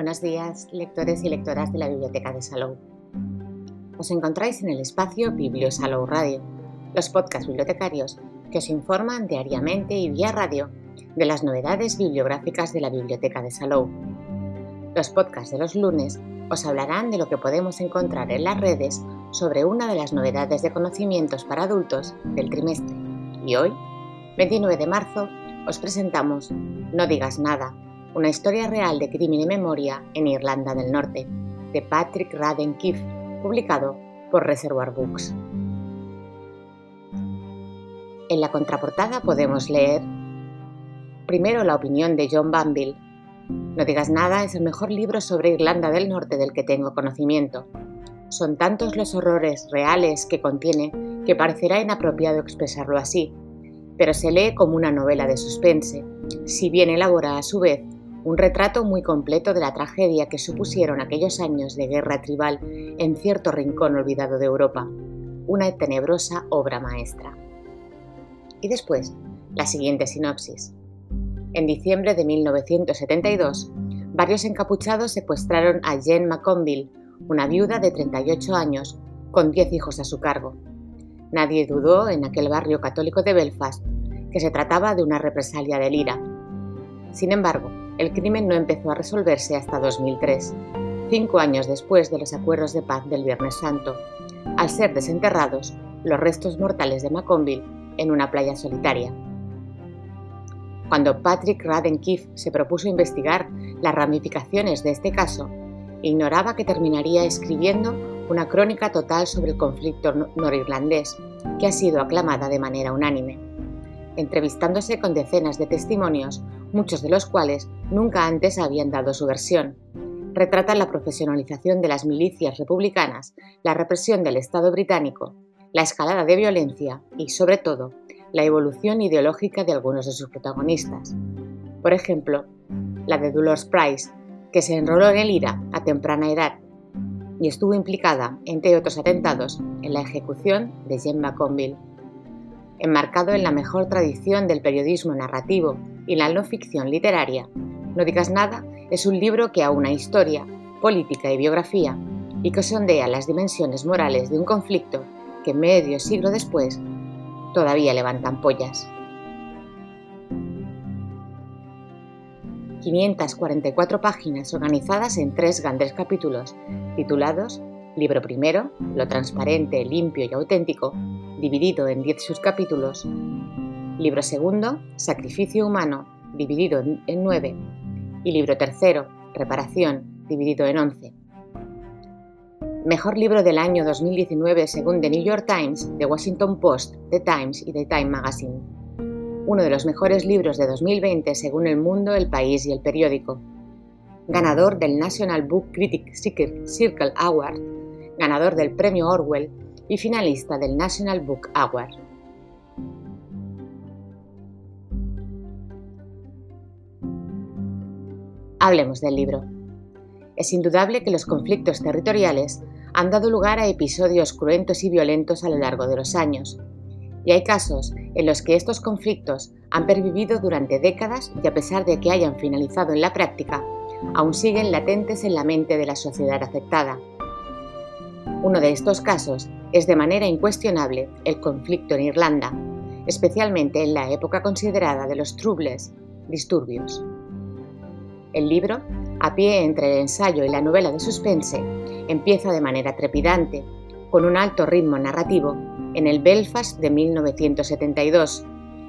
Buenos días, lectores y lectoras de la Biblioteca de Salou. Os encontráis en el espacio Biblio Salou Radio, los podcasts bibliotecarios que os informan diariamente y vía radio de las novedades bibliográficas de la Biblioteca de Salou. Los podcasts de los lunes os hablarán de lo que podemos encontrar en las redes sobre una de las novedades de conocimientos para adultos del trimestre. Y hoy, 29 de marzo, os presentamos No digas nada, una historia real de crimen y memoria en Irlanda del Norte, de Patrick Radden Keefe, publicado por Reservoir Books. En la contraportada podemos leer primero la opinión de John Banville. No digas nada es el mejor libro sobre Irlanda del Norte del que tengo conocimiento. Son tantos los horrores reales que contiene que parecerá inapropiado expresarlo así, pero se lee como una novela de suspense, si bien elabora a su vez un retrato muy completo de la tragedia que supusieron aquellos años de guerra tribal en cierto rincón olvidado de Europa, una tenebrosa obra maestra. Y después, la siguiente sinopsis. En diciembre de 1972, varios encapuchados secuestraron a Jane McConville, una viuda de 38 años, con 10 hijos a su cargo. Nadie dudó en aquel barrio católico de Belfast que se trataba de una represalia del IRA. Sin embargo, el crimen no empezó a resolverse hasta 2003, cinco años después de los acuerdos de paz del Viernes Santo, al ser desenterrados los restos mortales de Macomville en una playa solitaria. Cuando Patrick Radden Keefe se propuso investigar las ramificaciones de este caso, ignoraba que terminaría escribiendo una crónica total sobre el conflicto norirlandés, que ha sido aclamada de manera unánime, entrevistándose con decenas de testimonios muchos de los cuales nunca antes habían dado su versión. Retratan la profesionalización de las milicias republicanas, la represión del Estado británico, la escalada de violencia y, sobre todo, la evolución ideológica de algunos de sus protagonistas. Por ejemplo, la de Dolores Price, que se enroló en el IRA a temprana edad y estuvo implicada, entre otros atentados, en la ejecución de Jane McConville. Enmarcado en la mejor tradición del periodismo narrativo y la no ficción literaria, No digas nada es un libro que aúna historia, política y biografía y que sondea las dimensiones morales de un conflicto que medio siglo después todavía levantan pollas. 544 páginas organizadas en tres grandes capítulos, titulados Libro primero, lo transparente, limpio y auténtico, dividido en 10 subcapítulos, Libro segundo, Sacrificio humano, dividido en 9. Y libro tercero, Reparación, dividido en 11. Mejor libro del año 2019 según The New York Times, The Washington Post, The Times y The Time Magazine. Uno de los mejores libros de 2020 según El Mundo, El País y El Periódico. Ganador del National Book Critic Circle Award, ganador del Premio Orwell y finalista del National Book Award. Hablemos del libro. Es indudable que los conflictos territoriales han dado lugar a episodios cruentos y violentos a lo largo de los años, y hay casos en los que estos conflictos han pervivido durante décadas y a pesar de que hayan finalizado en la práctica, aún siguen latentes en la mente de la sociedad afectada. Uno de estos casos es de manera incuestionable el conflicto en Irlanda, especialmente en la época considerada de los troubles, disturbios. El libro, a pie entre el ensayo y la novela de suspense, empieza de manera trepidante, con un alto ritmo narrativo, en el Belfast de 1972,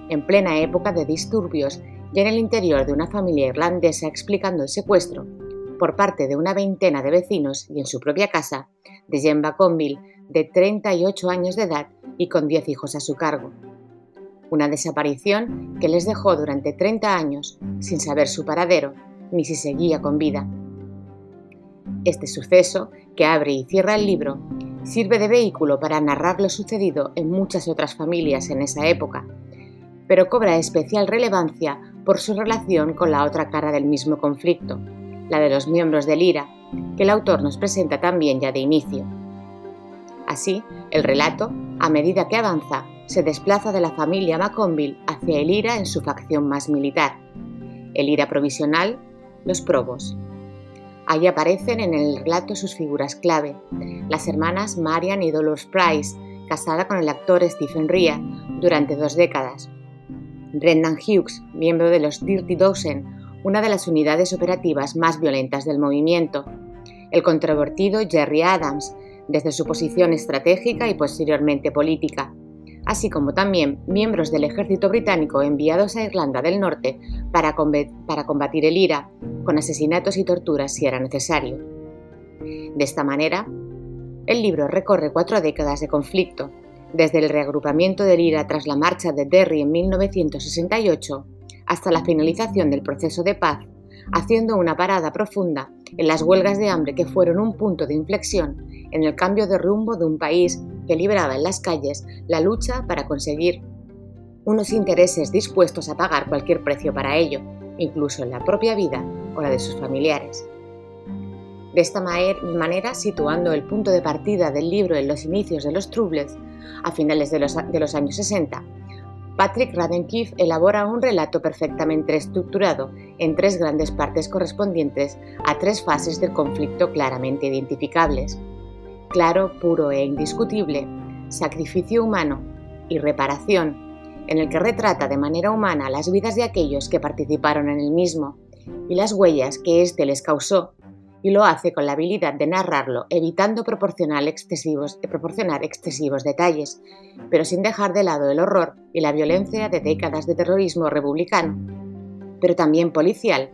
en plena época de disturbios y en el interior de una familia irlandesa explicando el secuestro, por parte de una veintena de vecinos y en su propia casa, de Jemba Conville, de 38 años de edad y con 10 hijos a su cargo. Una desaparición que les dejó durante 30 años sin saber su paradero ni si seguía con vida. Este suceso, que abre y cierra el libro, sirve de vehículo para narrar lo sucedido en muchas otras familias en esa época, pero cobra especial relevancia por su relación con la otra cara del mismo conflicto, la de los miembros del IRA, que el autor nos presenta también ya de inicio. Así, el relato, a medida que avanza, se desplaza de la familia McConville hacia el IRA en su facción más militar. El IRA provisional los probos. Allí aparecen en el relato sus figuras clave, las hermanas Marian y Dolores Price, casada con el actor Stephen Rea durante dos décadas. Brendan Hughes, miembro de los Dirty Dozen, una de las unidades operativas más violentas del movimiento. El controvertido Jerry Adams, desde su posición estratégica y posteriormente política, así como también miembros del ejército británico enviados a Irlanda del Norte para, combatir el IRA, con asesinatos y torturas si era necesario. De esta manera, el libro recorre cuatro décadas de conflicto, desde el reagrupamiento del IRA tras la marcha de Derry en 1968 hasta la finalización del proceso de paz, haciendo una parada profunda en las huelgas de hambre que fueron un punto de inflexión en el cambio de rumbo de un país que libraba en las calles la lucha para conseguir unos intereses dispuestos a pagar cualquier precio para ello, incluso en la propia vida o la de sus familiares. De esta manera, situando el punto de partida del libro en los inicios de los Troubles, a finales de los, de los años 60, Patrick Radcliffe elabora un relato perfectamente estructurado en tres grandes partes correspondientes a tres fases del conflicto claramente identificables. Claro, puro e indiscutible, sacrificio humano y reparación, en el que retrata de manera humana las vidas de aquellos que participaron en el mismo y las huellas que éste les causó y lo hace con la habilidad de narrarlo, evitando proporcionar excesivos, proporcionar excesivos detalles, pero sin dejar de lado el horror y la violencia de décadas de terrorismo republicano, pero también policial,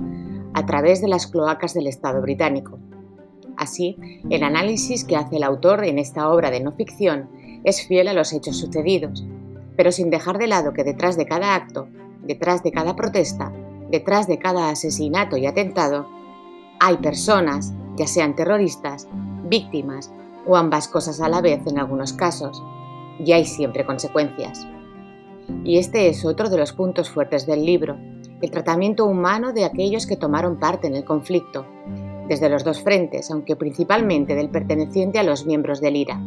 a través de las cloacas del Estado británico. Así, el análisis que hace el autor en esta obra de no ficción es fiel a los hechos sucedidos, pero sin dejar de lado que detrás de cada acto, detrás de cada protesta, detrás de cada asesinato y atentado, hay personas, ya sean terroristas, víctimas o ambas cosas a la vez en algunos casos, y hay siempre consecuencias. Y este es otro de los puntos fuertes del libro, el tratamiento humano de aquellos que tomaron parte en el conflicto, desde los dos frentes, aunque principalmente del perteneciente a los miembros del IRA.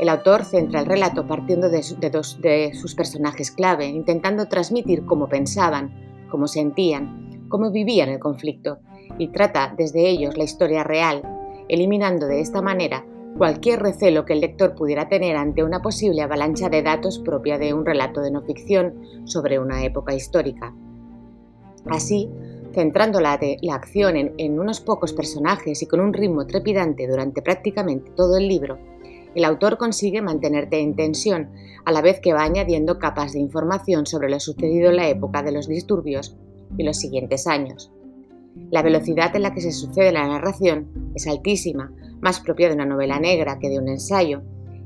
El autor centra el relato partiendo de, dos de sus personajes clave, intentando transmitir cómo pensaban, cómo sentían, cómo vivían el conflicto y trata desde ellos la historia real, eliminando de esta manera cualquier recelo que el lector pudiera tener ante una posible avalancha de datos propia de un relato de no ficción sobre una época histórica. Así, centrando la, acción en, en unos pocos personajes y con un ritmo trepidante durante prácticamente todo el libro, el autor consigue mantenerte en tensión, a la vez que va añadiendo capas de información sobre lo sucedido en la época de los disturbios y los siguientes años. La velocidad en la que se sucede la narración es altísima, más propia de una novela negra que de un ensayo,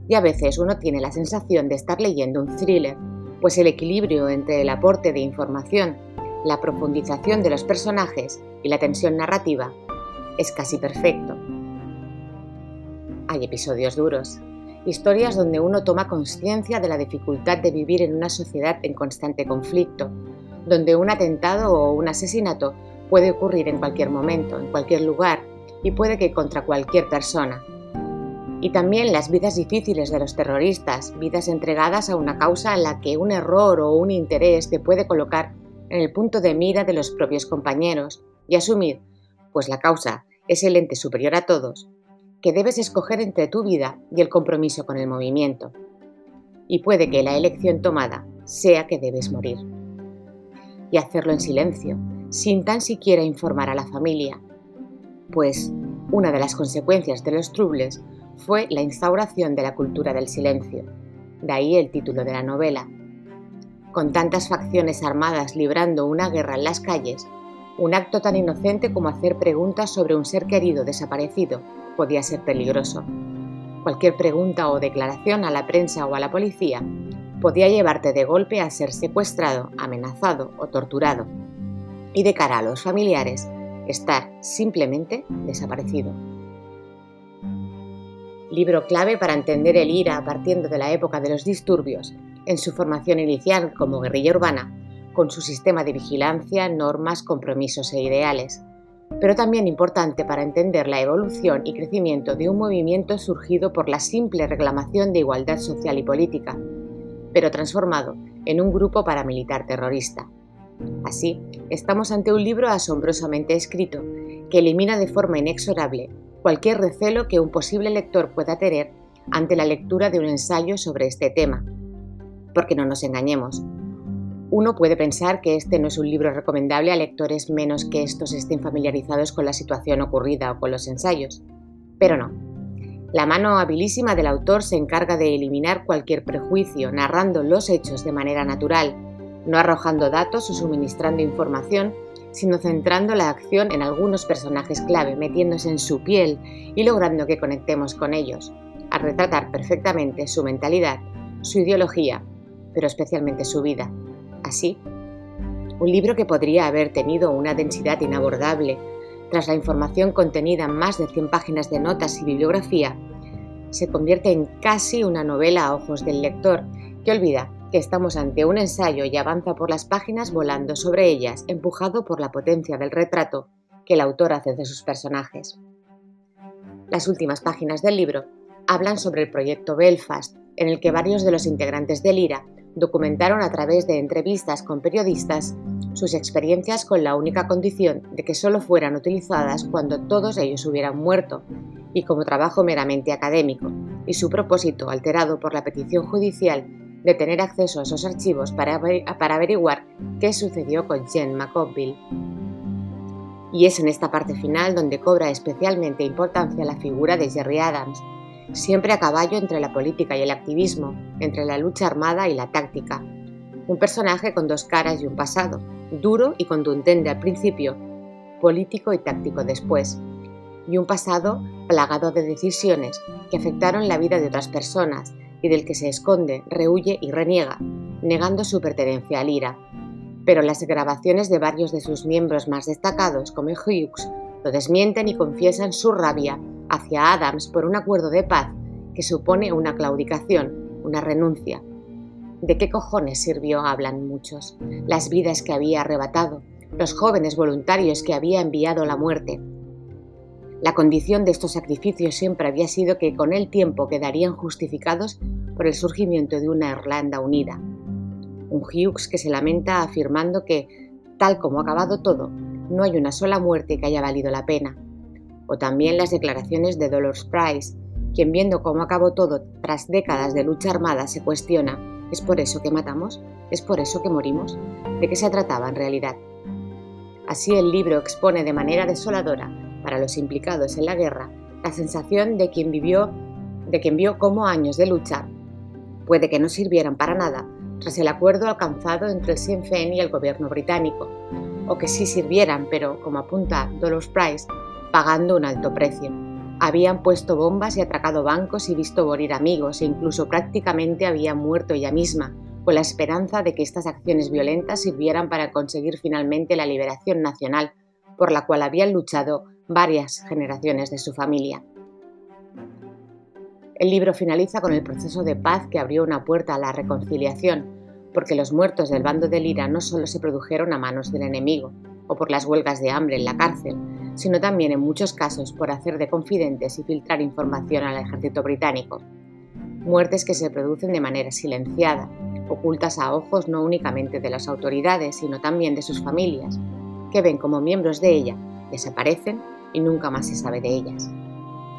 y a veces uno tiene la sensación de estar leyendo un thriller, pues el equilibrio entre el aporte de información, la profundización de los personajes y la tensión narrativa es casi perfecto. Hay episodios duros, historias donde uno toma conciencia de la dificultad de vivir en una sociedad en constante conflicto, donde un atentado o un asesinato Puede ocurrir en cualquier momento, en cualquier lugar y puede que contra cualquier persona. Y también las vidas difíciles de los terroristas, vidas entregadas a una causa en la que un error o un interés te puede colocar en el punto de mira de los propios compañeros y asumir, pues la causa es el ente superior a todos, que debes escoger entre tu vida y el compromiso con el movimiento. Y puede que la elección tomada sea que debes morir. Y hacerlo en silencio, sin tan siquiera informar a la familia, pues una de las consecuencias de los troubles fue la instauración de la cultura del silencio, de ahí el título de la novela. Con tantas facciones armadas librando una guerra en las calles, un acto tan inocente como hacer preguntas sobre un ser querido desaparecido podía ser peligroso. Cualquier pregunta o declaración a la prensa o a la policía podía llevarte de golpe a ser secuestrado, amenazado o torturado y de cara a los familiares, estar simplemente desaparecido. Libro clave para entender el IRA partiendo de la época de los disturbios, en su formación inicial como guerrilla urbana, con su sistema de vigilancia, normas, compromisos e ideales, pero también importante para entender la evolución y crecimiento de un movimiento surgido por la simple reclamación de igualdad social y política, pero transformado en un grupo paramilitar terrorista. Así, estamos ante un libro asombrosamente escrito, que elimina de forma inexorable cualquier recelo que un posible lector pueda tener ante la lectura de un ensayo sobre este tema. Porque no nos engañemos, uno puede pensar que este no es un libro recomendable a lectores menos que estos estén familiarizados con la situación ocurrida o con los ensayos, pero no. La mano habilísima del autor se encarga de eliminar cualquier prejuicio, narrando los hechos de manera natural, no arrojando datos o suministrando información, sino centrando la acción en algunos personajes clave, metiéndose en su piel y logrando que conectemos con ellos, al retratar perfectamente su mentalidad, su ideología, pero especialmente su vida, Así, un libro que podría haber tenido una densidad inabordable, tras la información contenida en más de 100 páginas de notas y bibliografía, se convierte en casi una novela a ojos del lector, que olvida que estamos ante un ensayo y avanza por las páginas volando sobre ellas, empujado por la potencia del retrato que el autor hace de sus personajes. Las últimas páginas del libro hablan sobre el proyecto Belfast, en el que varios de los integrantes del IRA documentaron a través de entrevistas con periodistas sus experiencias con la única condición de que solo fueran utilizadas cuando todos ellos hubieran muerto y como trabajo meramente académico, y su propósito alterado por la petición judicial de tener acceso a esos archivos para, averiguar qué sucedió con Jen McConville. Y es en esta parte final donde cobra especialmente importancia la figura de Jerry Adams, siempre a caballo entre la política y el activismo, entre la lucha armada y la táctica. Un personaje con dos caras y un pasado, duro y contundente al principio, político y táctico después, y un pasado plagado de decisiones que afectaron la vida de otras personas y del que se esconde, rehuye y reniega, negando su pertenencia al IRA. Pero las grabaciones de varios de sus miembros más destacados, como Hughes, lo desmienten y confiesan su rabia hacia Adams por un acuerdo de paz que supone una claudicación, una renuncia. ¿De qué cojones sirvió? hablan muchos. Las vidas que había arrebatado, los jóvenes voluntarios que había enviado la muerte. La condición de estos sacrificios siempre había sido que con el tiempo quedarían justificados por el surgimiento de una Irlanda unida. Un Hughes que se lamenta afirmando que, tal como ha acabado todo, no hay una sola muerte que haya valido la pena o también las declaraciones de Dolores Price, quien viendo cómo acabó todo tras décadas de lucha armada se cuestiona, ¿es por eso que matamos? ¿Es por eso que morimos? ¿De qué se trataba en realidad? Así el libro expone de manera desoladora, para los implicados en la guerra, la sensación de quien vivió, de quien vio cómo años de lucha puede que no sirvieran para nada tras el acuerdo alcanzado entre el Sinn Féin y el gobierno británico, o que sí sirvieran, pero, como apunta Dolores Price, pagando un alto precio. Habían puesto bombas y atracado bancos y visto morir amigos e incluso prácticamente habían muerto ella misma, con la esperanza de que estas acciones violentas sirvieran para conseguir finalmente la liberación nacional por la cual habían luchado varias generaciones de su familia. El libro finaliza con el proceso de paz que abrió una puerta a la reconciliación, porque los muertos del bando del IRA no solo se produjeron a manos del enemigo o por las huelgas de hambre en la cárcel, sino también en muchos casos por hacer de confidentes y filtrar información al ejército británico. Muertes que se producen de manera silenciada, ocultas a ojos no únicamente de las autoridades, sino también de sus familias, que ven como miembros de ella desaparecen y nunca más se sabe de ellas.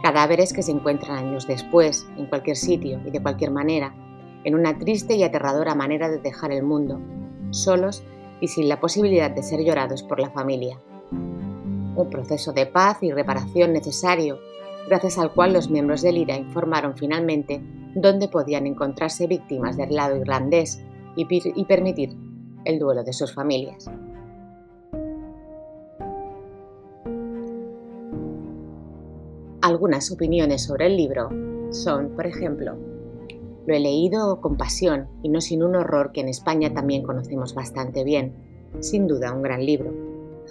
Cadáveres que se encuentran años después, en cualquier sitio y de cualquier manera, en una triste y aterradora manera de dejar el mundo, solos y sin la posibilidad de ser llorados por la familia un proceso de paz y reparación necesario, gracias al cual los miembros del IRA informaron finalmente dónde podían encontrarse víctimas del lado irlandés y, y permitir el duelo de sus familias. Algunas opiniones sobre el libro son, por ejemplo, lo he leído con pasión y no sin un horror que en España también conocemos bastante bien. Sin duda, un gran libro.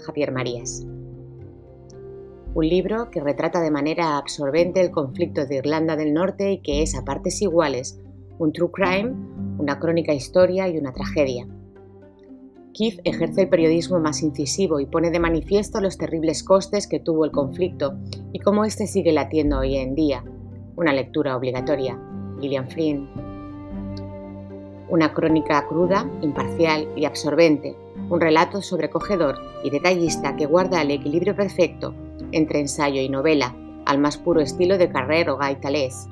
Javier Marías un libro que retrata de manera absorbente el conflicto de Irlanda del Norte y que es a partes iguales un true crime, una crónica historia y una tragedia. Keith ejerce el periodismo más incisivo y pone de manifiesto los terribles costes que tuvo el conflicto y cómo éste sigue latiendo hoy en día. Una lectura obligatoria. Gillian Flynn. Una crónica cruda, imparcial y absorbente. Un relato sobrecogedor y detallista que guarda el equilibrio perfecto entre ensayo y novela, al más puro estilo de Carrer o Gaitalés.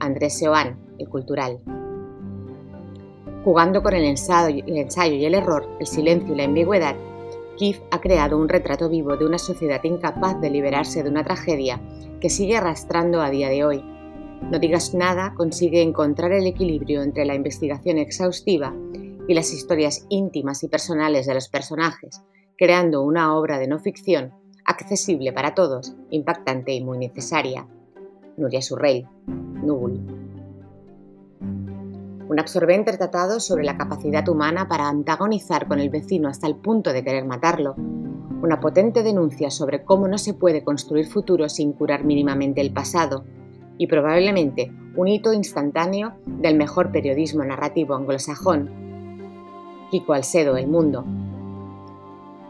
Andrés Seoane, el cultural. Jugando con el ensayo, y el error, el silencio y la ambigüedad, Keith ha creado un retrato vivo de una sociedad incapaz de liberarse de una tragedia que sigue arrastrando a día de hoy. No digas nada consigue encontrar el equilibrio entre la investigación exhaustiva y las historias íntimas y personales de los personajes, creando una obra de no ficción accesible para todos, impactante y muy necesaria. Nuria Surrey, Nubul. Un absorbente tratado sobre la capacidad humana para antagonizar con el vecino hasta el punto de querer matarlo. Una potente denuncia sobre cómo no se puede construir futuro sin curar mínimamente el pasado. Y probablemente un hito instantáneo del mejor periodismo narrativo anglosajón. Kiko Alcedo, El Mundo,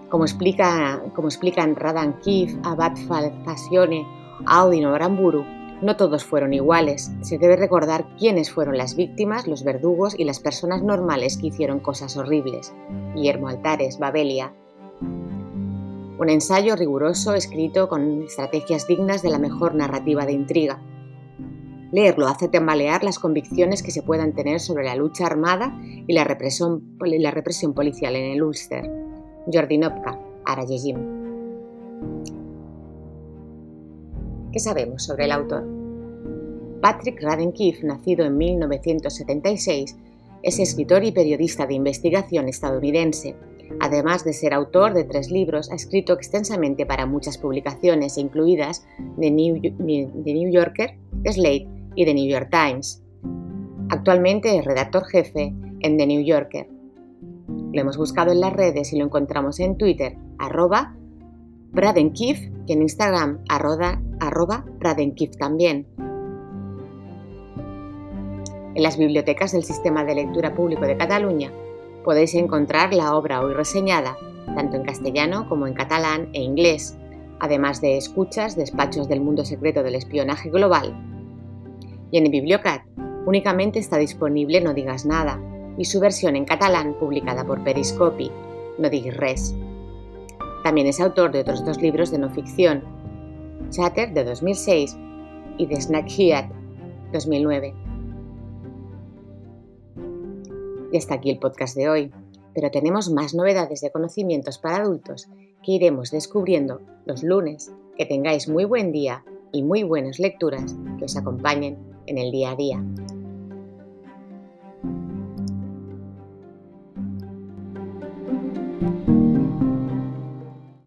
como, explica, como explican Radan Kif, Abad Falfacione, Audin o Aramburu, no todos fueron iguales. Se debe recordar quiénes fueron las víctimas, los verdugos y las personas normales que hicieron cosas horribles. Guillermo Altares, Babelia. Un ensayo riguroso escrito con estrategias dignas de la mejor narrativa de intriga. Leerlo hace tambalear las convicciones que se puedan tener sobre la lucha armada y la represión, policial en el Ulster. Jordi Nopka. ¿Qué sabemos sobre el autor? Patrick Radden Keefe, nacido en 1976, es escritor y periodista de investigación estadounidense. Además de ser autor de tres libros, ha escrito extensamente para muchas publicaciones, incluidas The New, The New Yorker, Slate y The New York Times. Actualmente es redactor jefe en The New Yorker. Lo hemos buscado en las redes y lo encontramos en Twitter, arroba Bradenkif y en Instagram, arroba, arroba Bradenkif también. En las bibliotecas del Sistema de Lectura Público de Cataluña podéis encontrar la obra hoy reseñada, tanto en castellano como en catalán e inglés, además de escuchas, despachos del mundo secreto del espionaje global. Y en Bibliocat únicamente está disponible No digas nada, y su versión en catalán publicada por Periscopi, No diguis res. También es autor de otros dos libros de no ficción, Chatter de 2006 y The Snack Heat 2009. Y hasta aquí el podcast de hoy, pero tenemos más novedades de conocimientos para adultos que iremos descubriendo los lunes. Que tengáis muy buen día y muy buenas lecturas que os acompañen en el día a día.